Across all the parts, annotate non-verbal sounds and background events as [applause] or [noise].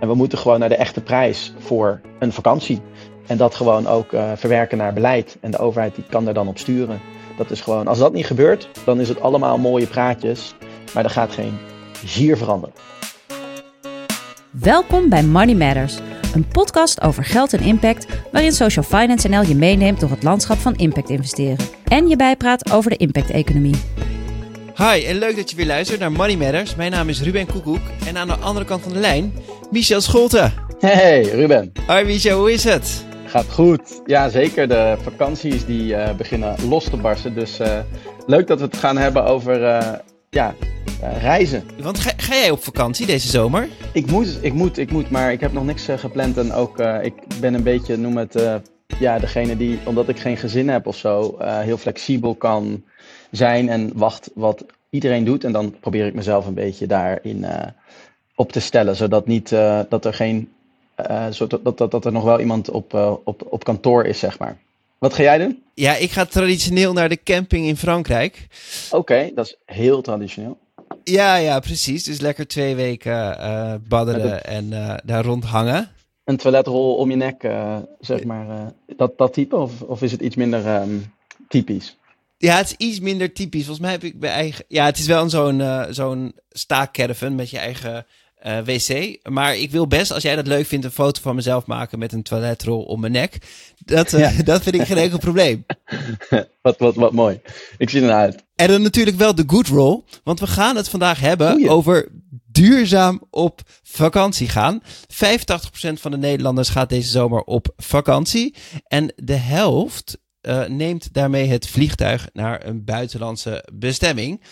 En we moeten gewoon naar de echte prijs voor een vakantie. En dat gewoon ook uh, verwerken naar beleid. En de overheid die kan daar dan op sturen. Dat is gewoon, als dat niet gebeurt, dan is het allemaal mooie praatjes. Maar er gaat geen zier veranderen. Welkom bij Money Matters, een podcast over geld en impact, waarin Social Finance NL je meeneemt door het landschap van impact investeren. En je bijpraat over de impact-economie. Hi, en leuk dat je weer luistert naar Money Matters. Mijn naam is Ruben Koekoek en aan de andere kant van de lijn, Michel Scholte. Hey Ruben. Hoi Michel, hoe is het? Gaat goed. Ja, zeker. De vakanties die uh, beginnen los te barsten. Dus uh, leuk dat we het gaan hebben over uh, ja, reizen. Want ga, ga, jij op vakantie deze zomer? Ik moet, ik moet, ik moet. Maar ik heb nog niks gepland. En ook, ik ben een beetje, noem het, ja, degene die, omdat ik geen gezin heb of zo, heel flexibel kan zijn en wacht wat iedereen doet. En dan probeer ik mezelf een beetje daarin op te stellen. Zodat niet, dat er geen uh, zodat dat, dat, dat er nog wel iemand op, uh, op, op kantoor is, zeg maar. Wat ga jij doen? Ja, ik ga traditioneel naar de camping in Frankrijk. Oké, okay, dat is heel traditioneel. Ja, ja, precies. Dus lekker twee weken badderen en daar rondhangen. Een toiletrol om je nek, zeg maar. dat, dat type? Of, of is het iets minder um, typisch? Ja, het is iets minder typisch. Volgens mij heb ik bij eigen. Ja, het is wel zo'n uh, zo'n staakcaravan met je eigen uh, wc. Maar ik wil best, als jij dat leuk vindt, een foto van mezelf maken met een toiletrol om mijn nek. Dat, uh, ja. [laughs] dat vind ik geen enkel probleem. [laughs] wat, wat, wat mooi. Ik zie ernaar uit. En dan natuurlijk wel de good roll. Want we gaan het vandaag hebben Goeie. over duurzaam op vakantie gaan. 85% van de Nederlanders gaat deze zomer op vakantie. En de helft uh, neemt daarmee het vliegtuig naar een buitenlandse bestemming.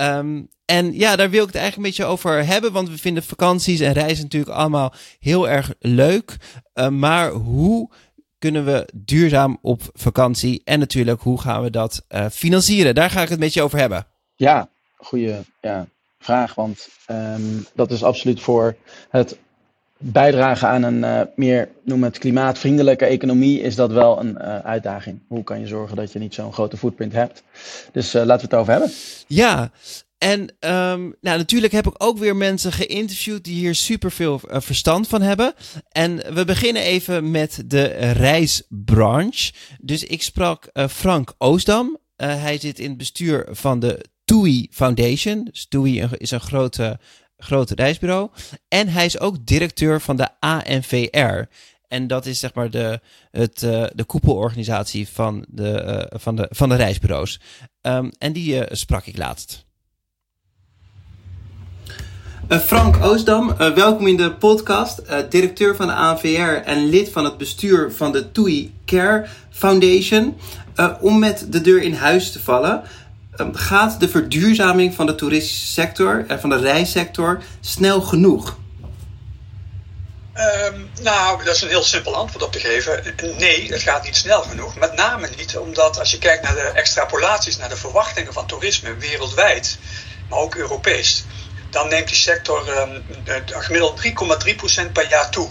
Um, en ja, daar wil ik het eigenlijk een beetje over hebben. Want we vinden vakanties en reizen natuurlijk allemaal heel erg leuk. Uh, maar hoe kunnen we duurzaam op vakantie? En natuurlijk, hoe gaan we dat uh, financieren? Daar ga ik het met je over hebben. Ja, goede ja, vraag. Want um, dat is absoluut voor het bijdragen aan een uh, meer, noem het klimaatvriendelijke economie, is dat wel een uh, uitdaging. Hoe kan je zorgen dat je niet zo'n grote footprint hebt? Dus uh, laten we het over hebben. Ja, en um, nou, natuurlijk heb ik ook weer mensen geïnterviewd die hier super veel verstand van hebben. En we beginnen even met de reisbranche. Dus ik sprak Frank Oosdam. Hij zit in het bestuur van de TUI Foundation. Dus TUI is een grote, grote reisbureau. En hij is ook directeur van de ANVR. En dat is zeg maar de, het, uh, de koepelorganisatie van de, uh, van de, van de reisbureaus. Um, en die uh, sprak ik laatst. Frank Oostdam, uh, welkom in de podcast. Directeur van de ANVR en lid van het bestuur van de TUI Care Foundation. om met de deur in huis te vallen, gaat de verduurzaming van de toeristische sector en van de reissector snel genoeg? Um, nou, dat is een heel simpel antwoord op te geven. Nee, het gaat niet snel genoeg. Met name niet omdat als je kijkt naar de extrapolaties, naar de verwachtingen van toerisme wereldwijd, maar ook Europees dan neemt die sector um, gemiddeld 3,3% per jaar toe.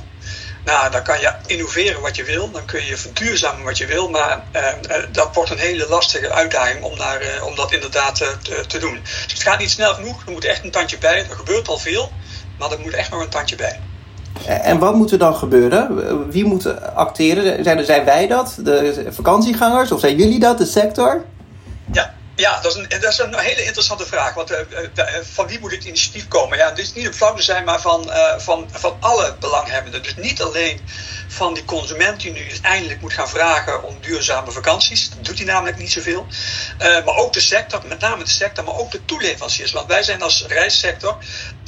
Nou, dan kan je innoveren wat je wil, dan kun je verduurzamen wat je wil, maar uh, uh, dat wordt een hele lastige uitdaging om, daar, uh, om dat inderdaad te, te, doen. Dus het gaat niet snel genoeg, er moet echt een tandje bij. Er gebeurt al veel, maar er moet echt nog een tandje bij. En wat moet er dan gebeuren? Wie moet acteren? Zijn, zijn wij dat, de vakantiegangers, of zijn jullie dat, de sector? Ja, ja, dat is, een, dat is een hele interessante vraag. Want uh, van wie moet het initiatief komen? Ja, dit is niet een flauw zijn, maar van, van, van alle belanghebbenden. Dus niet alleen van die consument die nu eindelijk moet gaan vragen om duurzame vakanties. Dat doet hij namelijk niet zoveel. Maar ook de sector, met name de sector, maar ook de toeleveranciers. Want wij zijn als reissector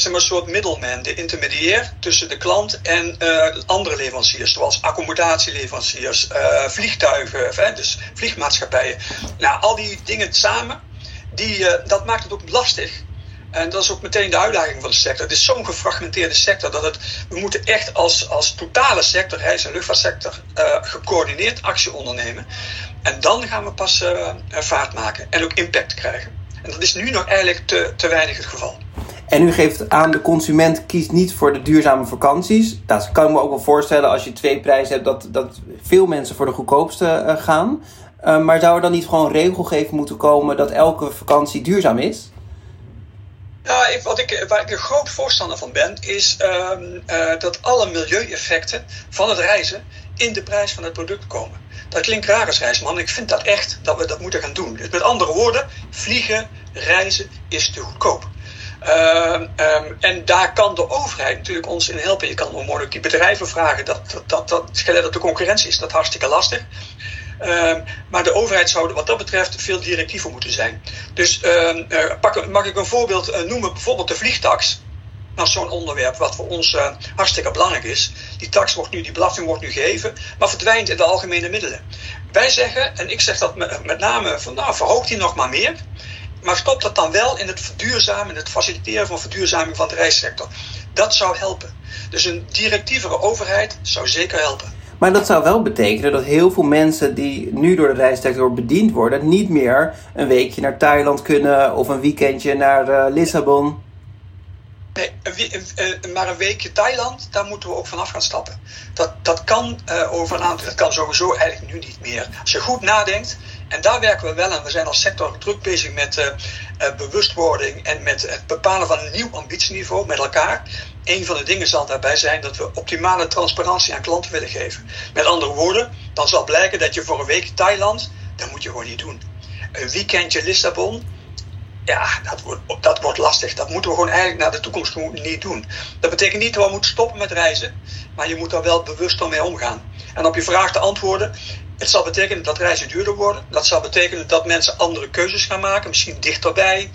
zeg maar, een soort middelman, de intermediair tussen de klant en andere leveranciers. Zoals accommodatieleveranciers, vliegtuigen, dus vliegmaatschappijen. Nou, al die dingen samen die, uh, dat maakt het ook lastig. En dat is ook meteen de uitdaging van de sector. Het is zo'n gefragmenteerde sector dat het, we moeten echt als, als totale sector, reis- en luchtvaartsector, gecoördineerd actie ondernemen. En dan gaan we pas vaart maken en ook impact krijgen. En dat is nu nog eigenlijk te, te weinig het geval. En u geeft aan, de consument kiest niet voor de duurzame vakanties. Dat kan ik me ook wel voorstellen als je twee prijzen hebt, dat, dat veel mensen voor de goedkoopste uh, gaan. Uh, maar zou er dan niet gewoon regelgeving moeten komen dat elke vakantie duurzaam is? Ik, wat ik, waar ik een groot voorstander van ben, is uh, uh, dat alle milieueffecten van het reizen in de prijs van het product komen. Dat klinkt raar als reisman. Ik vind dat echt dat we dat moeten gaan doen. Dus met andere woorden, vliegen, reizen is te goedkoop. Uh, um, en daar kan de overheid natuurlijk ons in helpen. Je kan onmogelijk die bedrijven vragen. Dat, dat, dat, dat de concurrentie is dat hartstikke lastig. Uh, maar de overheid zou wat dat betreft veel directiever moeten zijn. Dus uh, pak, mag ik een voorbeeld uh, noemen? Bijvoorbeeld de vliegtax. Dat is zo'n onderwerp wat voor ons uh, hartstikke belangrijk is. Die tax wordt nu, die belasting wordt nu gegeven, maar verdwijnt in de algemene middelen. Wij zeggen, en ik zeg dat met name van nou, verhoog die nog maar meer. Maar stop dat dan wel in het verduurzamen, in het faciliteren van verduurzaming van de reissector. Dat zou helpen. Dus een directievere overheid zou zeker helpen. Maar dat zou wel betekenen dat heel veel mensen die nu door de reissector bediend worden, niet meer een weekje naar Thailand kunnen of een weekendje naar uh, Lissabon. Nee, een, maar een weekje Thailand, daar moeten we ook vanaf gaan stappen. Dat, dat kan uh, over een aantal, dat kan sowieso eigenlijk nu niet meer. Als je goed nadenkt, en daar werken we wel aan. We zijn als sector druk bezig met uh, uh, bewustwording en met het bepalen van een nieuw ambitieniveau met elkaar. Een van de dingen zal daarbij zijn dat we optimale transparantie aan klanten willen geven. Met andere woorden, dan zal blijken dat je voor een week Thailand, dat moet je gewoon niet doen. Een weekendje Lissabon, ja, dat wordt, dat wordt lastig. Dat moeten we gewoon eigenlijk naar de toekomst niet doen. Dat betekent niet dat we moeten stoppen met reizen, maar je moet daar wel bewust mee omgaan. En op je vraag te antwoorden, het zal betekenen dat reizen duurder worden. Dat zal betekenen dat mensen andere keuzes gaan maken, misschien dichterbij.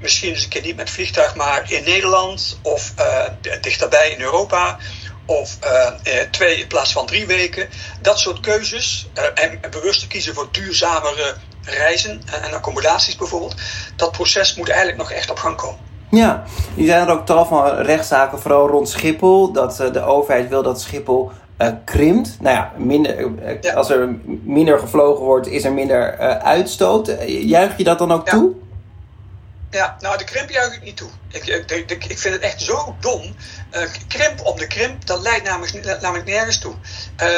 Misschien eens een keer niet met vliegtuig, maar in Nederland of uh, dichterbij in Europa. Of uh, twee in plaats van drie weken. Dat soort keuzes. En bewust te kiezen voor duurzamere reizen en accommodaties bijvoorbeeld. Dat proces moet eigenlijk nog echt op gang komen. Ja, nu zijn er ook tal van rechtszaken, vooral rond Schiphol. Dat de overheid wil dat Schiphol uh, krimpt. Nou ja, minder, uh, ja, als er minder gevlogen wordt, is er minder uh, uitstoot. juich je dat dan ook ja. toe? Ja, nou de krimp juich ik niet toe. Ik, ik, ik vind het echt zo dom. krimp om de krimp, dat leidt namelijk, namelijk nergens toe.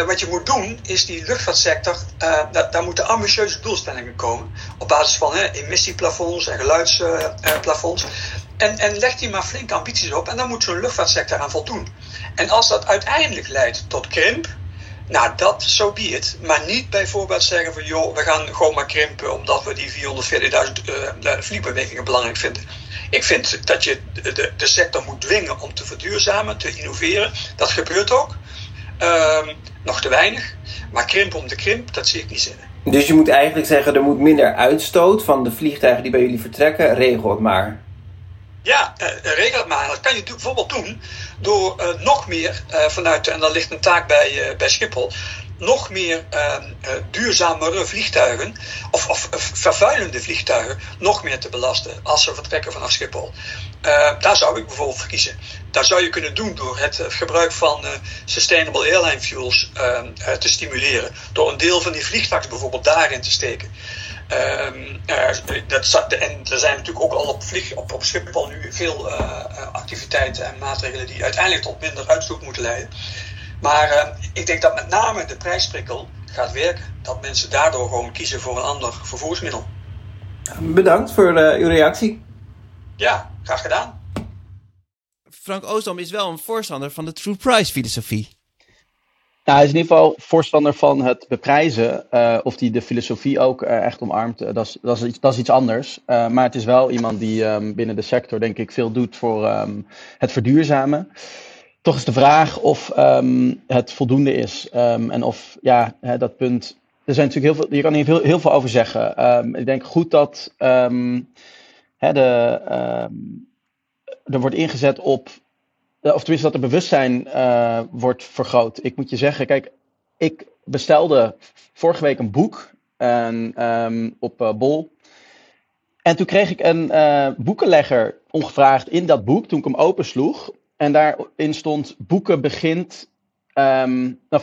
wat je moet doen, is die luchtvaartsector, daar, daar moeten ambitieuze doelstellingen komen. Op basis van emissieplafonds en geluidsplafonds. En, en leg die maar flinke ambities op en dan moet zo'n luchtvaartsector aan voldoen. En als dat uiteindelijk leidt tot krimp, nou dat zo so be it. Maar niet bijvoorbeeld zeggen van joh, we gaan gewoon maar krimpen omdat we die 440.000 uh, vliegbewegingen belangrijk vinden. Ik vind dat je de, de, sector moet dwingen om te verduurzamen, te innoveren. Dat gebeurt ook. Uh, nog te weinig. Maar krimp om de krimp, dat zie ik niet zitten. Dus je moet eigenlijk zeggen, er moet minder uitstoot van de vliegtuigen die bij jullie vertrekken. Regel het maar. Ja, uh, maar. Dat kan je bijvoorbeeld doen door uh, nog meer vanuit, en dan ligt een taak bij, bij Schiphol, nog meer duurzamere vliegtuigen, of, of, vervuilende vliegtuigen, nog meer te belasten als ze vertrekken vanaf Schiphol. daar zou ik bijvoorbeeld voor kiezen. Daar zou je kunnen doen door het gebruik van sustainable airline fuels te stimuleren. Door een deel van die vliegtuigen bijvoorbeeld daarin te steken. Um, uh, dat, en er zijn natuurlijk ook al op, vlieg, op, op Schiphol nu veel uh, activiteiten en maatregelen die uiteindelijk tot minder uitstoot moeten leiden. Maar uh, ik denk dat met name de prijsprikkel gaat werken. Dat mensen daardoor gewoon kiezen voor een ander vervoersmiddel. Bedankt voor uw reactie. Ja, graag gedaan. Frank Oostdam is wel een voorstander van de True Price filosofie. Nou, hij is in ieder geval voorstander van het beprijzen. Uh, of hij de filosofie ook uh, echt omarmt, uh, dat, is, dat, is iets, dat is iets anders. maar het is wel iemand die um, binnen de sector, denk ik, veel doet voor um, het verduurzamen. Toch is de vraag of um, het voldoende is. en of, ja, hè, dat punt. Er zijn natuurlijk heel veel, je kan hier heel, heel veel over zeggen. ik denk goed dat hè, de, er wordt ingezet op of tenminste dat er bewustzijn uh, wordt vergroot. Ik moet je zeggen, kijk, ik bestelde vorige week een boek en, um, op uh, Bol. En toen kreeg ik een boekenlegger ongevraagd in dat boek toen ik hem opensloeg. En daarin stond boeken begint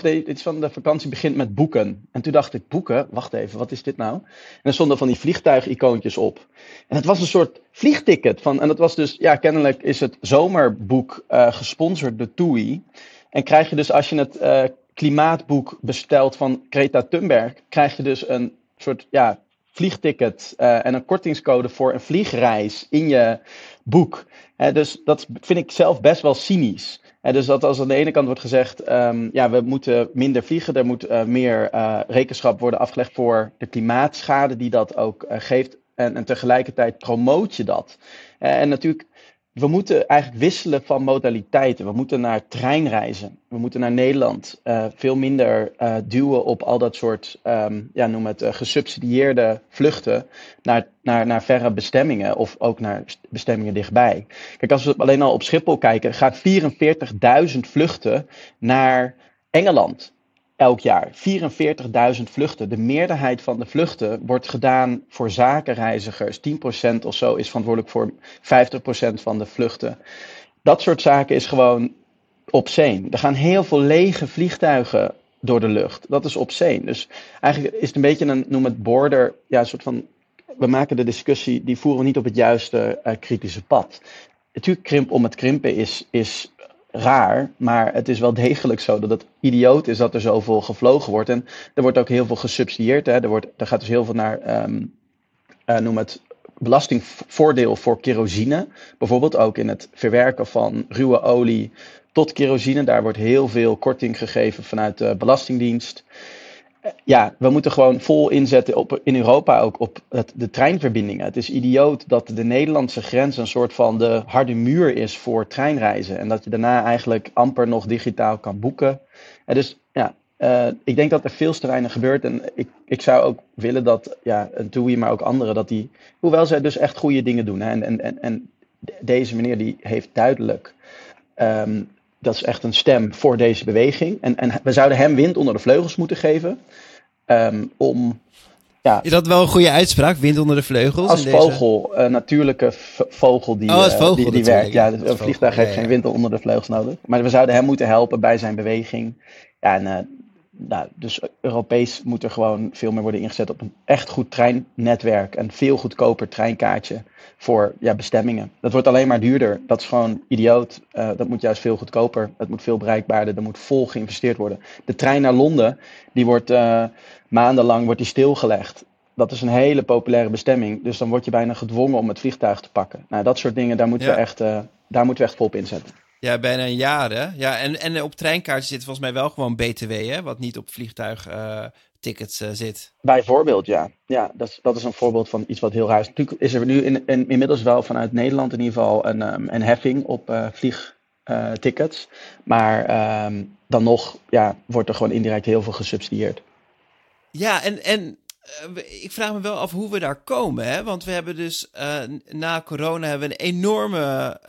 Dit is van de vakantie begint met boeken. En toen dacht ik, boeken? Wacht even, wat is dit nou? En er stonden van die vliegtuigicoontjes op. En het was een soort vliegticket. Van, en dat was dus, ja, kennelijk is het zomerboek uh, gesponsord door TUI. En krijg je dus, als je het uh, klimaatboek bestelt van Greta Thunberg, krijg je dus een soort, ja, vliegticket en een kortingscode voor een vliegreis in je boek. dus dat vind ik zelf best wel cynisch. Dus dat als aan de ene kant wordt gezegd, um, ja, we moeten minder vliegen, er moet uh, meer uh, rekenschap worden afgelegd voor de klimaatschade die dat ook uh, geeft. En, en, tegelijkertijd promoot je dat. en natuurlijk we moeten eigenlijk wisselen van modaliteiten. We moeten naar treinreizen. We moeten naar Nederland. Uh, veel minder uh, duwen op al dat soort, um, ja, noem het, uh, gesubsidieerde vluchten naar, naar, naar verre bestemmingen of ook naar bestemmingen dichtbij. Kijk, als we alleen al op Schiphol kijken, gaat 44.000 vluchten naar Engeland elk jaar. 44.000 vluchten. De meerderheid van de vluchten wordt gedaan voor zakenreizigers. 10% of zo is verantwoordelijk voor 50% van de vluchten. Dat soort zaken is gewoon obscene. Er gaan heel veel lege vliegtuigen door de lucht. Dat is obscene. Dus eigenlijk is het een beetje een, noem het border, ja, een soort van, we maken de discussie, die voeren we niet op het juiste uh, kritische pad. Natuurlijk, krimp om het krimpen is, is raar, maar het is wel degelijk zo dat het idioot is dat er zoveel gevlogen wordt. En er wordt ook heel veel gesubsidieerd. Hè. Er, wordt, er gaat dus heel veel naar, um, uh, noem het, belastingvoordeel voor kerosine. Bijvoorbeeld ook in het verwerken van ruwe olie tot kerosine. Daar wordt heel veel korting gegeven vanuit de Belastingdienst ja, we moeten gewoon vol inzetten op, in Europa ook op het, de treinverbindingen. Het is idioot dat de Nederlandse grens een soort van de harde muur is voor treinreizen. En dat je daarna eigenlijk amper nog digitaal kan boeken. En dus ja, uh, ik denk dat er veel te gebeurt. En ik, ik zou ook willen dat, ja, TUI, maar ook anderen, dat die, hoewel zij dus echt goede dingen doen. Hè, en, en, en deze meneer die heeft duidelijk um, dat is echt een stem voor deze beweging. En, en we zouden hem wind onder de vleugels moeten geven. Um, om. Ja, is dat wel een goede uitspraak? Wind onder de vleugels? Als vogel, een natuurlijke vogel die, oh, als vogel, die, die werkt. Ja, een vliegtuig heeft geen wind onder de vleugels nodig. Maar we zouden hem moeten helpen bij zijn beweging. Ja, en uh, nou, dus Europees moet er gewoon veel meer worden ingezet op een echt goed treinnetwerk. En veel goedkoper treinkaartje voor ja, bestemmingen. Dat wordt alleen maar duurder. Dat is gewoon idioot. Uh, dat moet juist veel goedkoper. Het moet veel bereikbaarder. Er moet vol geïnvesteerd worden. De trein naar Londen, die wordt uh, maandenlang wordt die stilgelegd. Dat is een hele populaire bestemming. Dus dan word je bijna gedwongen om het vliegtuig te pakken. Nou, dat soort dingen, daar moeten, ja. we, echt, uh, daar moeten we echt vol op inzetten. Ja, bijna een jaar hè. Ja, en, en op treinkaartjes zit volgens mij wel gewoon BTW hè, wat niet op vliegtuigtickets uh, uh, zit. Bijvoorbeeld, ja. Ja, dat is, dat is een voorbeeld van iets wat heel raar is. Natuurlijk is er nu in, in, inmiddels wel vanuit Nederland in ieder geval een, um, een heffing op uh, vliegtickets. maar um, dan nog ja, wordt er gewoon indirect heel veel gesubsidieerd. Ja, en, en ik vraag me wel af hoe we daar komen. Hè? Want we hebben dus na corona hebben we een enorme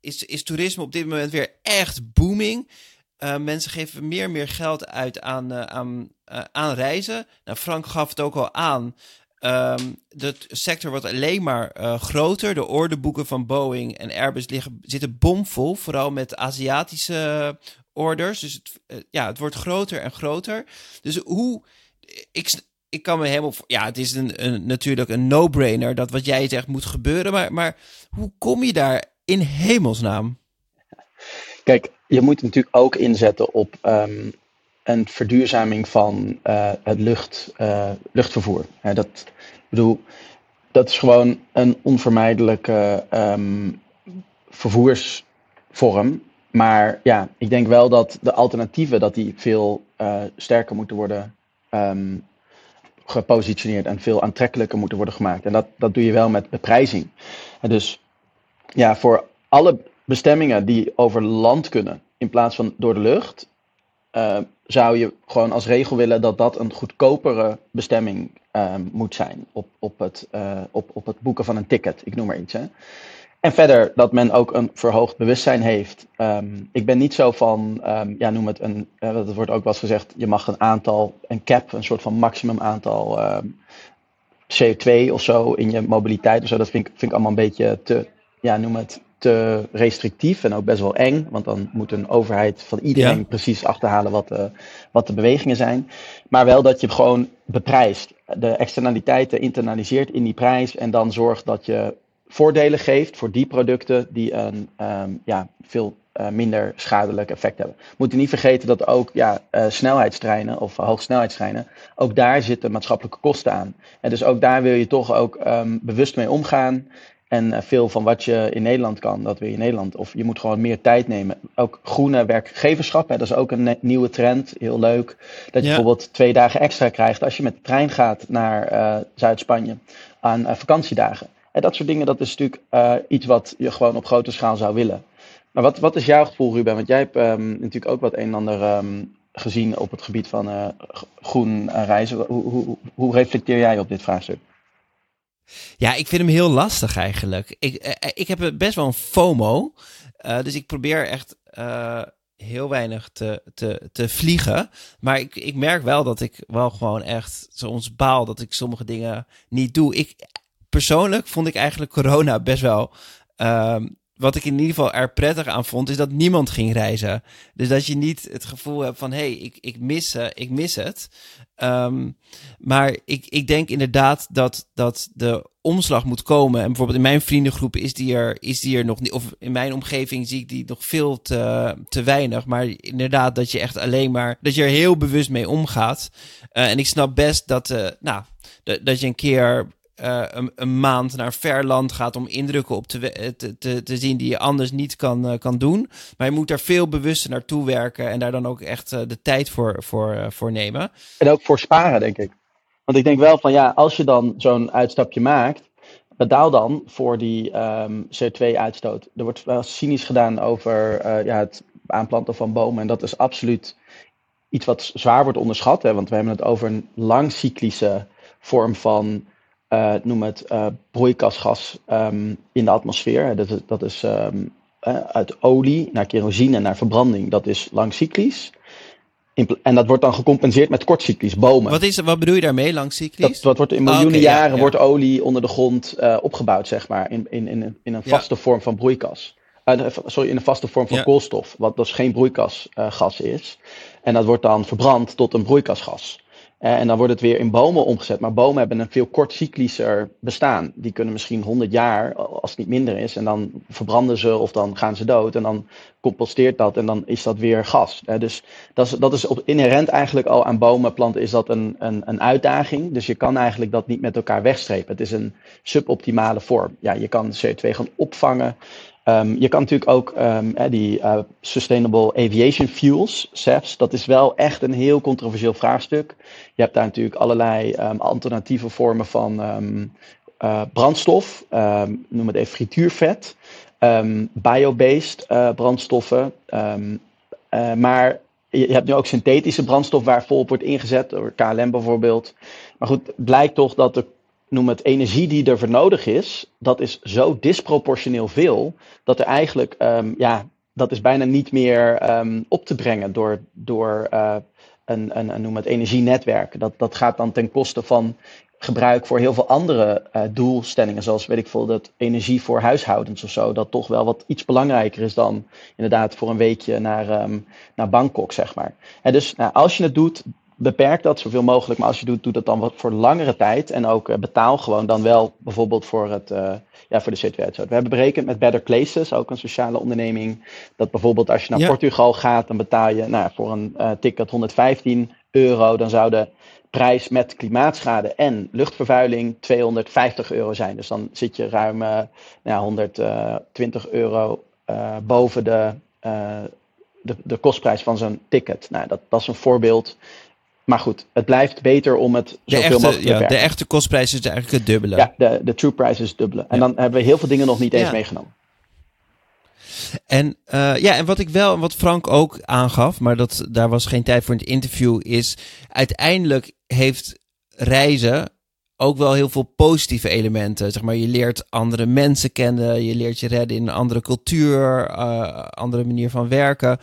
is, is toerisme op dit moment weer echt booming. Uh, mensen geven meer en meer geld uit aan, uh, aan, uh, aan reizen. Nou, Frank gaf het ook al aan. Um, de sector wordt alleen maar groter. De orderboeken van Boeing en Airbus liggen, zitten bomvol. Vooral met Aziatische orders. Dus het, ja, het wordt groter en groter. Dus hoe. Ik, ik kan me helemaal. Ja, het is een, een, natuurlijk een no-brainer dat wat jij zegt moet gebeuren. Maar, maar hoe kom je daar in hemelsnaam? Kijk, je moet natuurlijk ook inzetten op um, een verduurzaming van uh, het lucht, uh, luchtvervoer. Ja, dat, bedoel, dat is gewoon een onvermijdelijke um, vervoersvorm. Maar ja, ik denk wel dat de alternatieven dat die veel uh, sterker moeten worden um, gepositioneerd en veel aantrekkelijker moeten worden gemaakt. En dat, dat doe je wel met beprijzing. Dus ja, voor alle bestemmingen die over land kunnen in plaats van door de lucht, uh, zou je gewoon als regel willen dat dat een goedkopere bestemming uh, moet zijn op, op, het, uh, op, op het boeken van een ticket. Ik noem maar iets. Hè. En verder dat men ook een verhoogd bewustzijn heeft. Um, ik ben niet zo van, um, ja, noem het een, uh, dat wordt ook wel eens gezegd, je mag een aantal, een cap, een soort van maximum aantal um, CO2 of zo in je mobiliteit of zo. Dat vind ik, vind ik allemaal een beetje te, ja, noem het, te restrictief en ook best wel eng. Want dan moet een overheid van iedereen ja. precies achterhalen wat de, wat de bewegingen zijn. Maar wel dat je gewoon beprijst. De externaliteiten internaliseert in die prijs. En dan zorgt dat je voordelen geeft voor die producten die een um, ja, veel minder schadelijk effect hebben. We moeten niet vergeten dat ook ja, snelheidstreinen of hoogsnelheidstreinen, ook daar zitten maatschappelijke kosten aan. En dus ook daar wil je toch ook ehm, bewust mee omgaan. En eh, veel van wat je in Nederland kan, dat wil je in Nederland. Of je moet gewoon meer tijd nemen. Ook groene werkgeverschap, hè, dat is ook een nieuwe trend. Heel leuk. Dat je bijvoorbeeld twee dagen extra krijgt als je met de trein gaat naar uh, Zuid-Spanje aan uh, vakantiedagen. En dat soort dingen, dat is natuurlijk iets wat je gewoon op grote schaal zou willen. Maar wat, wat is jouw gevoel, Ruben? Want jij hebt um, natuurlijk ook wat een en ander um, gezien op het gebied van groen reizen. Hoe, hoe, hoe reflecteer jij op dit vraagstuk? Ja, ik vind hem heel lastig eigenlijk. Ik, eh, eh, ik heb best wel een FOMO. Uh, dus ik probeer echt heel weinig te, te, te vliegen. Maar ik, ik merk wel dat ik wel gewoon echt soms baal dat ik sommige dingen niet doe. Ik, persoonlijk vond ik eigenlijk corona best wel uh, wat ik in ieder geval er prettig aan vond, is dat niemand ging reizen. Dus dat je niet het gevoel hebt van, hé, hey, ik, ik, mis, uh, ik mis het. Um, maar ik, ik denk inderdaad dat, dat de omslag moet komen. En bijvoorbeeld in mijn vriendengroep is die er, is die er nog niet, of in mijn omgeving zie ik die nog veel te, te weinig. Maar inderdaad, dat je echt alleen maar, dat je er heel bewust mee omgaat. Uh, en ik snap best dat, uh, nou, dat je een keer uh, een, maand naar ver land gaat om indrukken op te, te, te, te zien die je anders niet kan, uh, kan doen. Maar je moet daar veel bewuster naartoe werken en daar dan ook echt de tijd voor, voor, voor nemen. En ook voor sparen, denk ik. Want ik denk wel van ja, als je dan zo'n uitstapje maakt, betaal dan voor die um, CO2-uitstoot. Er wordt wel cynisch gedaan over ja, het aanplanten van bomen. En dat is absoluut iets wat zwaar wordt onderschat. Hè, want we hebben het over een langcyclische vorm van uh, noem het uh, broeikasgas um, in de atmosfeer. Dat is, dat is um, uh, uit olie naar kerosine naar verbranding. Dat is langcyclisch. En dat wordt dan gecompenseerd met kortcyclisch, bomen. Wat, is, wat bedoel je daarmee, langcyclisch? Dat, dat wordt in miljoenen oh, okay, jaren ja, ja. wordt olie onder de grond opgebouwd, zeg maar. In, in, in, in een vaste ja. vorm van broeikas. sorry, in een vaste vorm van koolstof. Wat dus geen broeikasgas is. En dat wordt dan verbrand tot een broeikasgas. Uh, en dan wordt het weer in bomen omgezet. Maar bomen hebben een veel kortcyclischer bestaan. Die kunnen misschien 100 jaar, als het niet minder is. En dan verbranden ze of dan gaan ze dood. En dan composteert dat en dan is dat weer gas. Uh, dus dat is, dat is op, inherent eigenlijk al aan bomen, planten, is dat een, een, een uitdaging. Dus je kan eigenlijk dat niet met elkaar wegstrepen. Het is een suboptimale vorm. Ja, je kan CO2 gaan opvangen. Um, je kan natuurlijk ook um, die uh, Sustainable Aviation Fuels, SAFs, dat is wel echt een heel controversieel vraagstuk. Je hebt daar natuurlijk allerlei um, alternatieve vormen van uh, brandstof, noem het even frituurvet, biobased uh, brandstoffen. Maar je hebt nu ook synthetische brandstof waar volop wordt ingezet, door KLM bijvoorbeeld. Maar goed, blijkt toch dat de noem het energie die er voor nodig is, dat is zo disproportioneel veel, dat er eigenlijk, um, ja, dat is bijna niet meer um, op te brengen door, door uh, een, een, een, noem het energienetwerk. Dat, dat gaat dan ten koste van gebruik voor heel veel andere uh, doelstellingen, zoals weet ik veel, dat energie voor huishoudens of zo, dat toch wel wat iets belangrijker is dan inderdaad voor een weekje naar, um, naar Bangkok, zeg maar. En dus nou, als je het doet, beperk dat zoveel mogelijk. Maar als je doet, doe dat dan wat voor langere tijd. En ook uh, betaal gewoon dan wel bijvoorbeeld voor, het, uh, ja, voor de CO2-uitstoot. We hebben berekend met Better Places, ook een sociale onderneming. Dat bijvoorbeeld als je naar ja. Portugal gaat, dan betaal je nou, voor een uh, ticket 115 euro. Dan zou de prijs met klimaatschade en luchtvervuiling 250 euro zijn. Dus dan zit je ruim nou, 120 euro boven de, de, de kostprijs van zo'n ticket. Nou, dat, dat is een voorbeeld maar goed, het blijft beter om het zoveel echte, mogelijk te ja, De echte kostprijs is eigenlijk het dubbele. Ja, de, de true price is het dubbele. En ja. dan hebben we heel veel dingen nog niet eens ja. meegenomen. En uh, ja, en wat ik wel, wat Frank ook aangaf, maar dat, daar was geen tijd voor in het interview, is uiteindelijk heeft reizen ook wel heel veel positieve elementen. Zeg maar, je leert andere mensen kennen, je leert je redden in een andere cultuur, uh, andere manier van werken.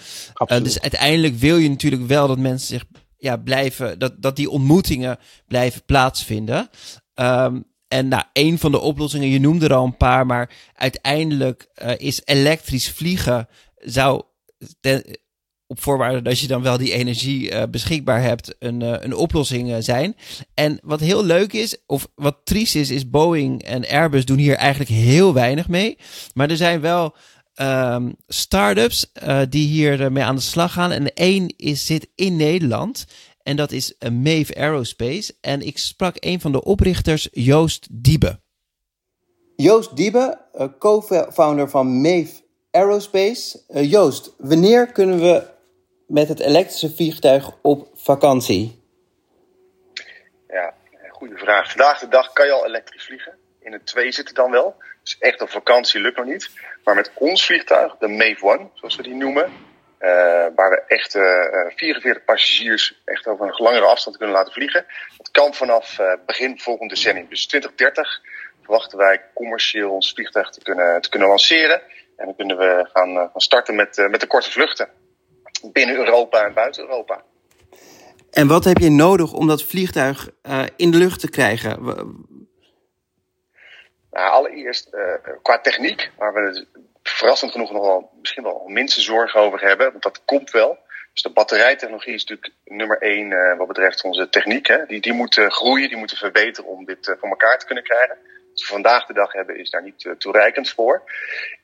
Uh, dus uiteindelijk wil je natuurlijk wel dat mensen zich ja, blijven, dat, dat die ontmoetingen blijven plaatsvinden. Um, en nou, een van de oplossingen, je noemde er al een paar, maar uiteindelijk uh, is elektrisch vliegen zou op voorwaarde dat je dan wel die energie uh, beschikbaar hebt, een, uh, een oplossing zijn. En wat heel leuk is, of wat triest is, is Boeing en Airbus doen hier eigenlijk heel weinig mee. Maar er zijn wel um, start-ups uh, die hier mee aan de slag gaan. En één is, zit in Nederland. En dat is Maeve Aerospace. En ik sprak een van de oprichters, Joost Diebe. Joost Diebe, co-founder van Maeve Aerospace. Uh, Joost, wanneer kunnen we met het elektrische vliegtuig op vakantie? Ja, goede vraag. Vandaag de dag kan je al elektrisch vliegen. In het 2 zitten dan wel. Dus echt op vakantie lukt nog niet. Maar met ons vliegtuig, de Mave One, zoals we die noemen, uh, waar we echt uh, 44 passagiers echt over een langere afstand kunnen laten vliegen. Dat kan vanaf begin volgend decennium. Dus 2030 verwachten wij commercieel ons vliegtuig te kunnen, te kunnen lanceren. En dan kunnen we gaan, gaan starten met, met de korte vluchten. Binnen Europa en buiten Europa. En wat heb je nodig om dat vliegtuig in de lucht te krijgen? Nou, allereerst uh, qua techniek, waar we verrassend genoeg nog wel misschien wel minste zorgen over hebben, want dat komt wel. Dus de batterijtechnologie is natuurlijk nummer één uh, wat betreft onze techniek. Hè. Die, die moet uh, groeien, die moeten verbeteren om dit uh, voor elkaar te kunnen krijgen. Wat we vandaag de dag hebben is daar niet toereikend voor.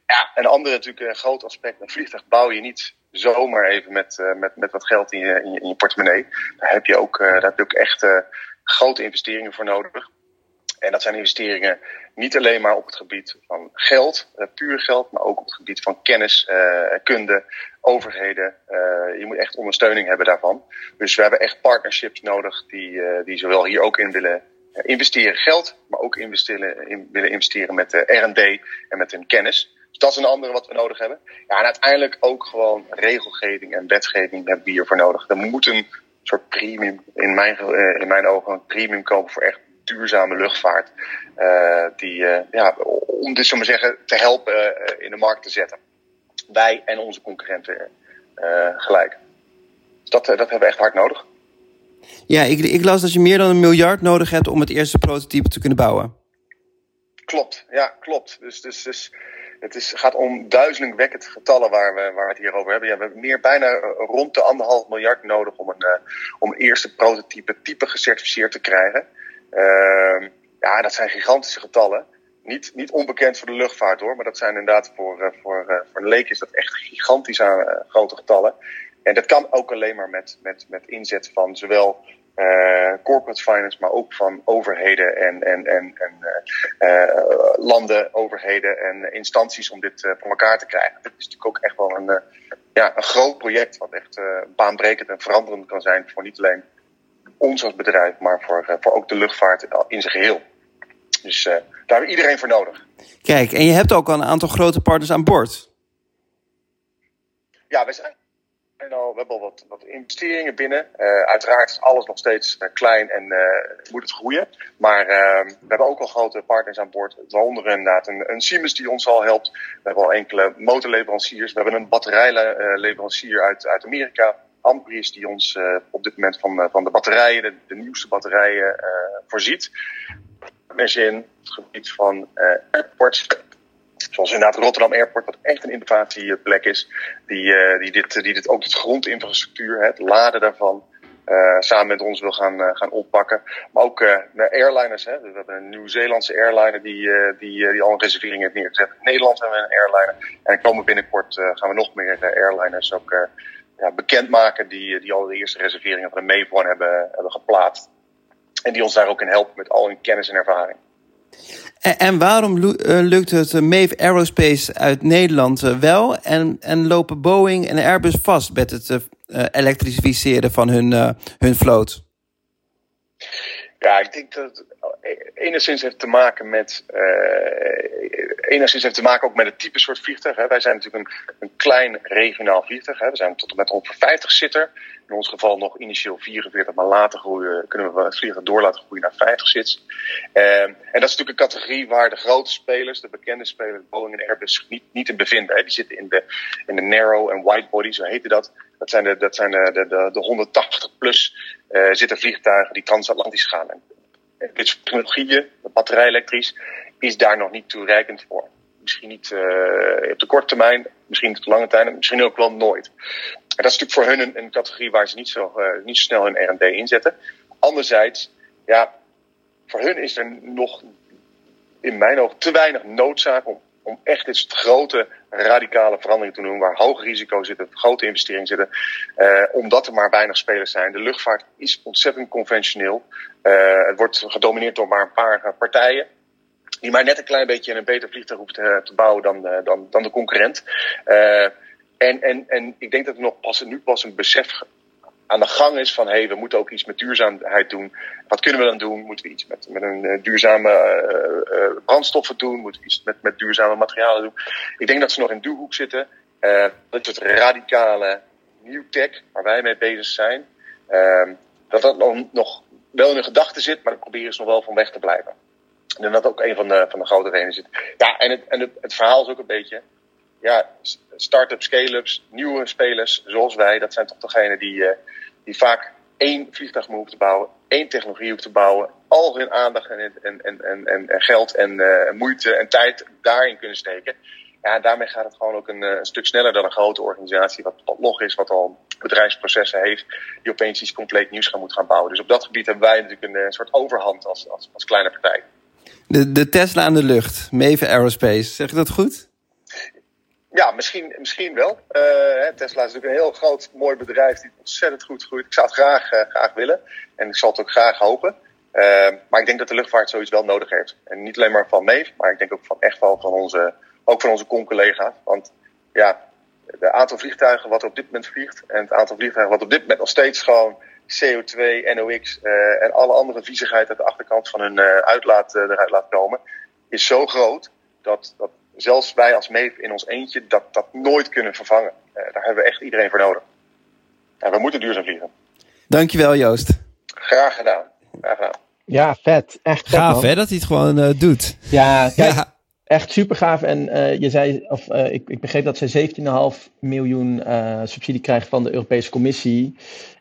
Ja, een andere natuurlijk groot aspect. Een vliegtuig bouw je niet zomaar even met, met, met wat geld in je, in je, in je portemonnee. Daar heb je ook, daar heb je ook echt grote investeringen voor nodig. En dat zijn investeringen niet alleen maar op het gebied van geld, uh, puur geld, maar ook op het gebied van kennis, uh, kunde, overheden. Uh, je moet echt ondersteuning hebben daarvan. Dus we hebben echt partnerships nodig die, die zowel hier ook in willen investeren geld, maar ook investeren, in, willen investeren met de R&D en met hun kennis. Dus dat is een andere wat we nodig hebben. Ja, en uiteindelijk ook gewoon regelgeving en wetgeving hebben we hiervoor nodig. Er moet een soort premium, in mijn, in mijn ogen, een premium komen voor echt duurzame luchtvaart. Uh, die, uh, ja, om dus maar zeggen, te helpen uh, in de markt te zetten. Wij en onze concurrenten gelijk. Dus dat, dat hebben we echt hard nodig. Ja, ik, ik las dat je meer dan een miljard nodig hebt om het eerste prototype te kunnen bouwen. Klopt, ja, klopt. Dus, dus, dus het is, gaat om duizelingwekkend getallen waar we, waar we het hier over hebben. Ja, we hebben meer bijna rond de anderhalf miljard nodig om een, om een eerste prototype type gecertificeerd te krijgen. Uh, ja, dat zijn gigantische getallen. Niet, niet onbekend voor de luchtvaart hoor, maar dat zijn inderdaad voor, uh, voor, uh, voor een leek is dat echt gigantisch aan uh, grote getallen. En dat kan ook alleen maar met, met, met inzet van zowel corporate finance, maar ook van overheden en, en, en, en landen, overheden en instanties om dit voor elkaar te krijgen. Dit is natuurlijk ook echt wel een, ja, een groot project wat echt baanbrekend en veranderend kan zijn voor niet alleen ons als bedrijf, maar voor, uh, voor ook de luchtvaart in zijn geheel. Dus uh, daar hebben we iedereen voor nodig. Kijk, en je hebt ook al een aantal grote partners aan boord. Ja, we zijn al, we hebben al wat, wat investeringen binnen. Uh, uiteraard is alles nog steeds klein en moet het groeien. Maar we hebben ook al grote partners aan boord. Waaronder inderdaad een, een Siemens die ons al helpt. We hebben al enkele motorleveranciers. We hebben een batterijleverancier uit, uit Amerika. Amprius die ons uh, op dit moment van, uh, van de batterijen, de, nieuwste batterijen uh, voorziet. in het gebied van airports. Zoals inderdaad Rotterdam Airport, wat echt een innovatieplek is. Die, die, dit, die dit ook het grondinfrastructuur, het laden daarvan, samen met ons wil gaan, gaan oppakken. Maar ook de airliners. Hè. We hebben een Nieuw-Zeelandse airliner die, die, die al een reservering heeft neergezet. In Nederland hebben we een airliner. En komen binnenkort gaan we nog meer airliners ook ja, bekendmaken die, die al de eerste reserveringen van de Mave hebben, hebben geplaatst. En die ons daar ook in helpen met al hun kennis en ervaring. En, en waarom lukt het Mave Aerospace uit Nederland wel en, en lopen Boeing en Airbus vast met het uh, elektrificeren van hun, uh, hun vloot? Ja, ik denk dat enigszins heeft te maken met. Uh, enigszins heeft te maken ook met het type soort vliegtuig. Hè. Wij zijn natuurlijk een, een klein regionaal vliegtuig. Hè. We zijn tot en met ongeveer 50 zitter. In ons geval nog initieel 44, maar later groeien, kunnen we het vliegtuig door laten groeien naar 50 zits. Uh, en dat is natuurlijk een categorie waar de grote spelers, de bekende spelers, Boeing en Airbus, niet, niet in bevinden. Hè. Die zitten in de, in de narrow en wide body, zo heette dat. Dat zijn de, dat zijn de, de, de, 180 plus uh, zitten vliegtuigen die transatlantisch gaan. Dit soort technologieën, batterij elektrisch, is daar nog niet toereikend voor. Misschien niet uh, op de korte termijn, misschien op de lange termijn, misschien ook wel nooit. En dat is natuurlijk voor hun een, categorie waar ze niet zo, uh, niet zo snel hun R&D inzetten. Anderzijds, ja, voor hun is er nog in mijn ogen te weinig noodzaak om om echt dit grote, radicale veranderingen te doen, waar hoge risico's zitten, grote investeringen zitten, uh, omdat er maar weinig spelers zijn. De luchtvaart is ontzettend conventioneel. Uh, het wordt gedomineerd door maar een paar partijen. Die maar net een klein beetje een beter vliegtuig hoeft te, bouwen dan, dan, dan de concurrent. en, en, en ik denk dat er nog pas, nu pas een besef aan de gang is van hé, hey, we moeten ook iets met duurzaamheid doen. Wat kunnen we dan doen? Moeten we iets met, met een uh, duurzame uh, uh, brandstoffen doen? Moeten we iets met, met duurzame materialen doen? Ik denk dat ze nog in die hoek zitten. dat het radicale nieuw tech waar wij mee bezig zijn, ehm, dat dat nog, nog wel in de gedachten zit, maar daar proberen ze nog wel van weg te blijven. En dat ook een van de, van de grote redenen zit. Ja, en, het, en het, het verhaal is ook een beetje ja, start-ups, scale-ups, nieuwe spelers zoals wij, dat zijn toch degenen die, die vaak één vliegtuig hoeven te bouwen, één technologie hoeven te bouwen, al hun aandacht en, en, en, en, en geld en uh, moeite en tijd daarin kunnen steken. Ja, daarmee gaat het gewoon ook een, een, stuk sneller dan een grote organisatie, wat, wat log is, wat al bedrijfsprocessen heeft, die opeens iets compleet nieuws gaan moeten gaan bouwen. Dus op dat gebied hebben wij natuurlijk een, een soort overhand als, als, als kleine partij. De, de Tesla aan de lucht, Maven Aerospace, zeg je dat goed? Ja, misschien, misschien wel. Uh, Tesla is natuurlijk een heel groot, mooi bedrijf die ontzettend goed groeit. Ik zou het graag, uh, graag willen en ik zal het ook graag hopen. Uh, maar ik denk dat de luchtvaart zoiets wel nodig heeft. En niet alleen maar van Meef, maar ik denk ook van echt wel van onze, ook van onze con-collega's. Want ja, het aantal vliegtuigen wat er op dit moment vliegt en het aantal vliegtuigen wat op dit moment nog steeds gewoon CO2, NOx en alle andere viezigheid uit de achterkant van hun uitlaat, eruit laat komen, is zo groot dat, dat zelfs wij als MEEF in ons eentje dat, dat nooit kunnen vervangen. Uh, daar hebben we echt iedereen voor nodig. En we moeten duurzaam vliegen. Dankjewel Joost. Graag gedaan. Graag gedaan. Ja, vet. Echt vet, Gaaf man. hè, dat hij het gewoon uh, doet. Ja, kijk, Ja. echt super gaaf. En uh, je zei, of uh, ik, ik begreep dat zij 17,5 miljoen uh, subsidie krijgt van de Europese Commissie.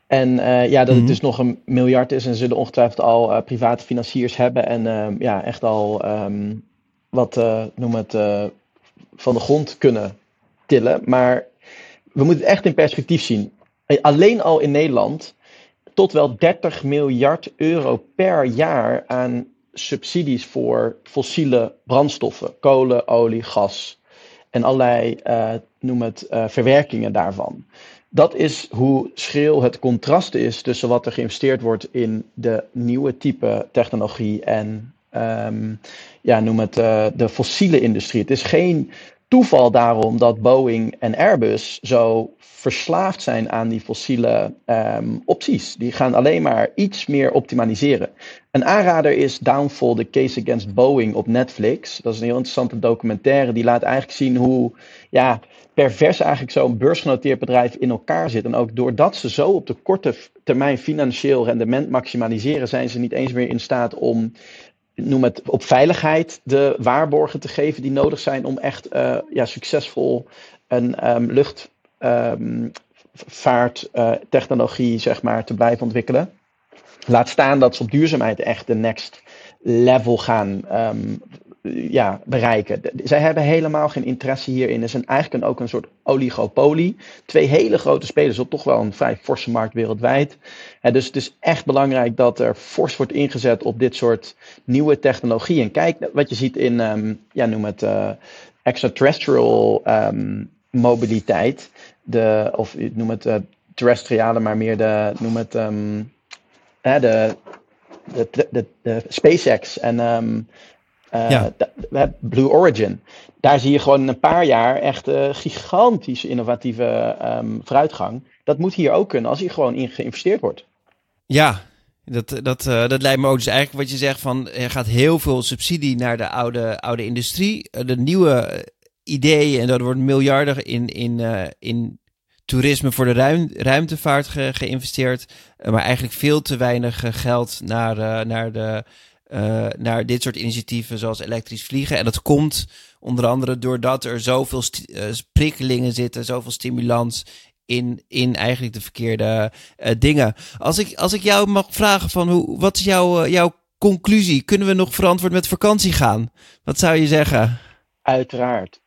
En uh, ja, dat Mhm. het dus nog een miljard is en ze zullen ongetwijfeld al uh, private financiers hebben. En uh, ja, echt al um, wat, uh, noem het, uh, van de grond kunnen tillen. Maar we moeten het echt in perspectief zien. Alleen al in Nederland tot wel 30 miljard euro per jaar aan subsidies voor fossiele brandstoffen, kolen, olie, gas en allerlei, noem het, verwerkingen daarvan. Dat is hoe schril het contrast is tussen wat er geïnvesteerd wordt in de nieuwe type technologie en um, ja, noem het uh, de fossiele industrie. Het is geen toeval daarom dat Boeing en Airbus zo verslaafd zijn aan die fossiele um, opties. Die gaan alleen maar iets meer optimaliseren. Een aanrader is Downfall, The Case Against Boeing op Netflix. Dat is een heel interessante documentaire. Die laat eigenlijk zien hoe ja, pervers eigenlijk zo'n beursgenoteerd bedrijf in elkaar zit. En ook doordat ze zo op de korte termijn financieel rendement maximaliseren, zijn ze niet eens meer in staat om noem het op veiligheid de waarborgen te geven die nodig zijn om echt uh, ja, succesvol een um, luchtvaarttechnologie uh, zeg maar, te blijven ontwikkelen. Laat staan dat ze op duurzaamheid echt de next level gaan um, ja, bereiken. Zij hebben helemaal geen interesse hierin. Is een, eigenlijk ook een soort oligopolie. Twee hele grote spelers op toch wel een vrij forse markt wereldwijd. En dus het is echt belangrijk dat er fors wordt ingezet op dit soort nieuwe technologie. En kijk wat je ziet in, um, ja, noem het, uh, extraterrestrial um, mobiliteit. De, of noem het uh, terrestriale, maar meer de, noem het, uh, de, de, de, de SpaceX en um, uh, ja. Blue Origin. Daar zie je gewoon in een paar jaar echt uh, gigantische innovatieve um, vooruitgang. Dat moet hier ook kunnen als hier gewoon in geïnvesteerd wordt. Ja, dat, dat, uh, dat lijkt me ook. Dus eigenlijk wat je zegt van er gaat heel veel subsidie naar de oude, oude industrie. De nieuwe ideeën en dat wordt miljarden in, in, in toerisme voor de ruim, ruimtevaart ge, geïnvesteerd. maar eigenlijk veel te weinig geld naar, naar de uh, naar dit soort initiatieven zoals elektrisch vliegen. En dat komt onder andere doordat er zoveel uh, prikkelingen zitten, zoveel stimulans in, in eigenlijk de verkeerde uh, dingen. Als ik, als ik jou mag vragen van hoe, wat is jouw, jouw conclusie? Kunnen we nog verantwoord met vakantie gaan? Wat zou je zeggen? Uiteraard.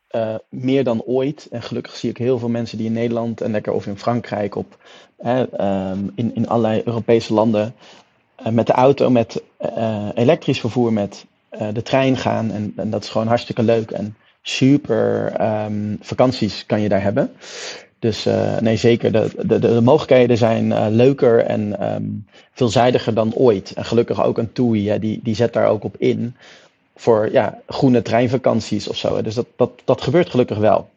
Meer dan ooit. En gelukkig zie ik heel veel mensen die in Nederland en lekker of in Frankrijk op um, in, in allerlei Europese landen met de auto, met uh, elektrisch vervoer, met de trein gaan. En, en, dat is gewoon hartstikke leuk. En super ehm, vakanties kan je daar hebben. Dus nee, zeker. De, de, de, mogelijkheden zijn leuker en um, veelzijdiger dan ooit. En gelukkig ook een TUI, die, die zet daar ook op in. Voor ja, groene treinvakanties of zo. Dus dat, dat, dat gebeurt gelukkig wel.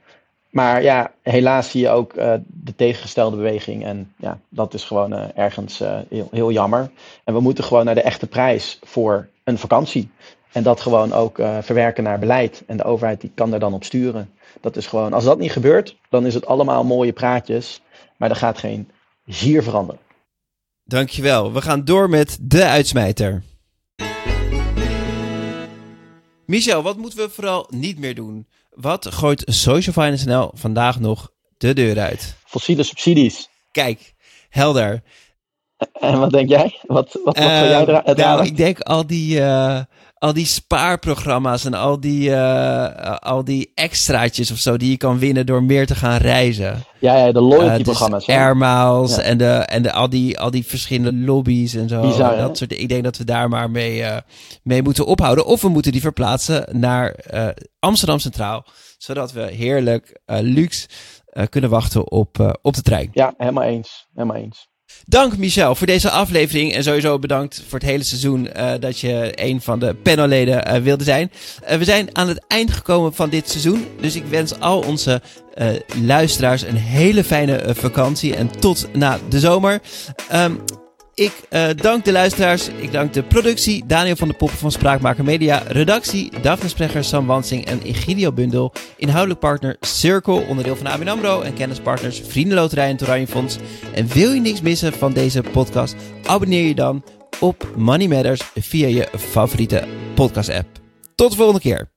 Maar ja, helaas zie je ook uh, de tegengestelde beweging. En ja, dat is gewoon ergens heel, heel jammer. En we moeten gewoon naar de echte prijs voor een vakantie. En dat gewoon ook verwerken naar beleid. En de overheid die kan daar dan op sturen. Dat is gewoon, als dat niet gebeurt, dan is het allemaal mooie praatjes. Maar er gaat geen zier veranderen. Dankjewel. We gaan door met de uitsmijter. Michel, wat moeten we vooral niet meer doen? Wat gooit Social Finance NL vandaag nog de deur uit? Fossiele subsidies. Kijk, helder. En wat denk jij? Wat, wat, wat uh, jij eruit Nou, ik denk al die, uh, al die spaarprogramma's en al die, uh, al die extraatjes of zo die je kan winnen door meer te gaan reizen. Ja, ja de loyalty-programma's. Dus Air Miles ja. en, de, en de, al, die, al die verschillende lobby's en zo. Bizar, dat soort, ik denk dat we daar maar mee, mee moeten ophouden. Of we moeten die verplaatsen naar Amsterdam Centraal. Zodat we heerlijk luxe kunnen wachten op, op de trein. Ja, helemaal eens. Helemaal eens. Dank Michel voor deze aflevering. En sowieso bedankt voor het hele seizoen uh, dat je een van de panelleden uh, wilde zijn. Uh, we zijn aan het eind gekomen van dit seizoen. Dus ik wens al onze luisteraars een hele fijne vakantie. En tot na de zomer. Um, ik uh, dank de luisteraars. Ik dank de productie. Daniel van de Poppen van Spraakmaker Media. Redactie. Daphne Sprecher, Sam Wansing en Egidio Bundel. Inhoudelijk partner Circle, onderdeel van ABN AMRO. En kennispartners Vriendenloterij en Toranje Fonds. En wil je niks missen van deze podcast? Abonneer je dan op Money Matters via je favoriete podcast app. Tot de volgende keer.